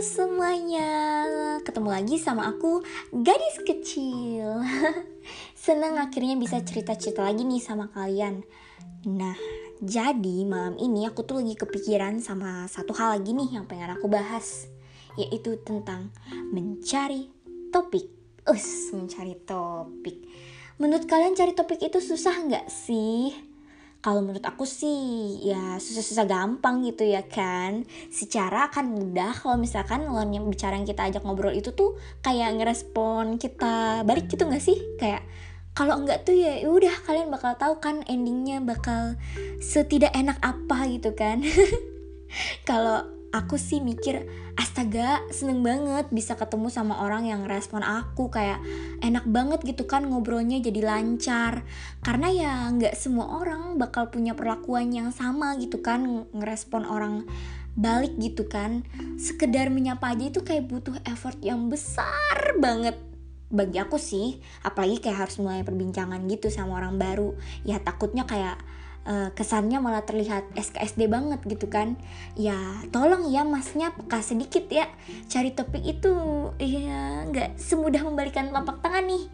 semuanya, ketemu lagi sama aku gadis kecil. Senang akhirnya bisa cerita-cerita lagi nih sama kalian. Nah, jadi malam ini aku tuh lagi kepikiran sama satu hal lagi nih yang pengen aku bahas Yaitu tentang mencari topik. Us, mencari topik. Menurut kalian cari topik itu susah nggak sih? Kalau menurut aku sih ya susah-susah gampang gitu ya kan. Secara akan mudah kalau misalkan lawan yang bicara yang kita ajak ngobrol itu tuh kayak ngerespon kita balik gitu nggak sih? Kayak kalau enggak tuh ya, udah kalian bakal tahu kan endingnya bakal setidak enak apa gitu kan. Kalau aku sih mikir astaga seneng banget bisa ketemu sama orang yang respon aku kayak enak banget gitu kan ngobrolnya jadi lancar. Karena ya nggak semua orang bakal punya perlakuan yang sama gitu kan ngerespon orang balik gitu kan. Sekedar menyapa aja itu kayak butuh effort yang besar banget bagi aku sih. Apalagi kayak harus mulai perbincangan gitu sama orang baru. Ya takutnya kayak uh, kesannya malah terlihat SKSD banget gitu kan. Ya tolong ya masnya peka sedikit ya. Cari topik itu ya nggak semudah membalikan telapak tangan nih.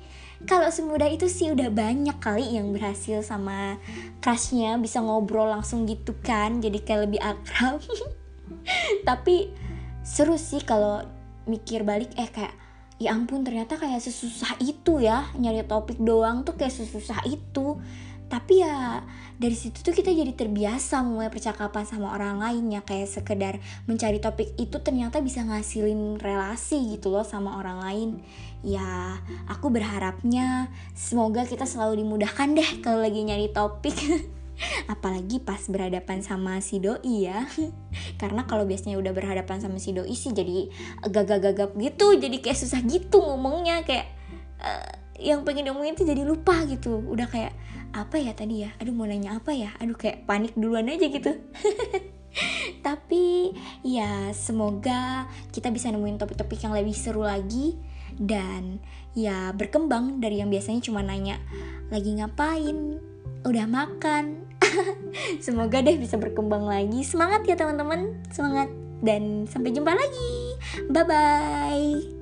Kalau semudah itu sih udah banyak kali yang berhasil sama crushnya bisa ngobrol langsung gitu kan jadi kayak lebih akrab. Tapi seru sih kalau mikir balik eh kayak ya ampun ternyata kayak sesusah itu ya nyari topik doang tuh kayak sesusah itu tapi ya dari situ tuh kita jadi terbiasa mulai percakapan sama orang lain ya kayak sekedar mencari topik itu ternyata bisa ngasilin relasi gitu loh sama orang lain. Ya aku berharapnya semoga kita selalu dimudahkan deh kalau lagi nyari topik. Apalagi pas berhadapan sama si doi ya. Karena kalau biasanya udah berhadapan sama si doi sih jadi gagap-gagap gitu. Jadi kayak susah gitu ngomongnya. Kayak uh, yang pengen ngomongin tuh jadi lupa gitu. Udah kayak apa ya tadi ya? Aduh mau nanya apa ya? Aduh kayak panik duluan aja gitu. Tapi ya semoga kita bisa nemuin topik-topik yang lebih seru lagi dan ya berkembang dari yang biasanya cuma nanya lagi ngapain? Udah makan? Semoga deh bisa berkembang lagi. Semangat ya teman-teman. Semangat. Dan sampai jumpa lagi. Bye bye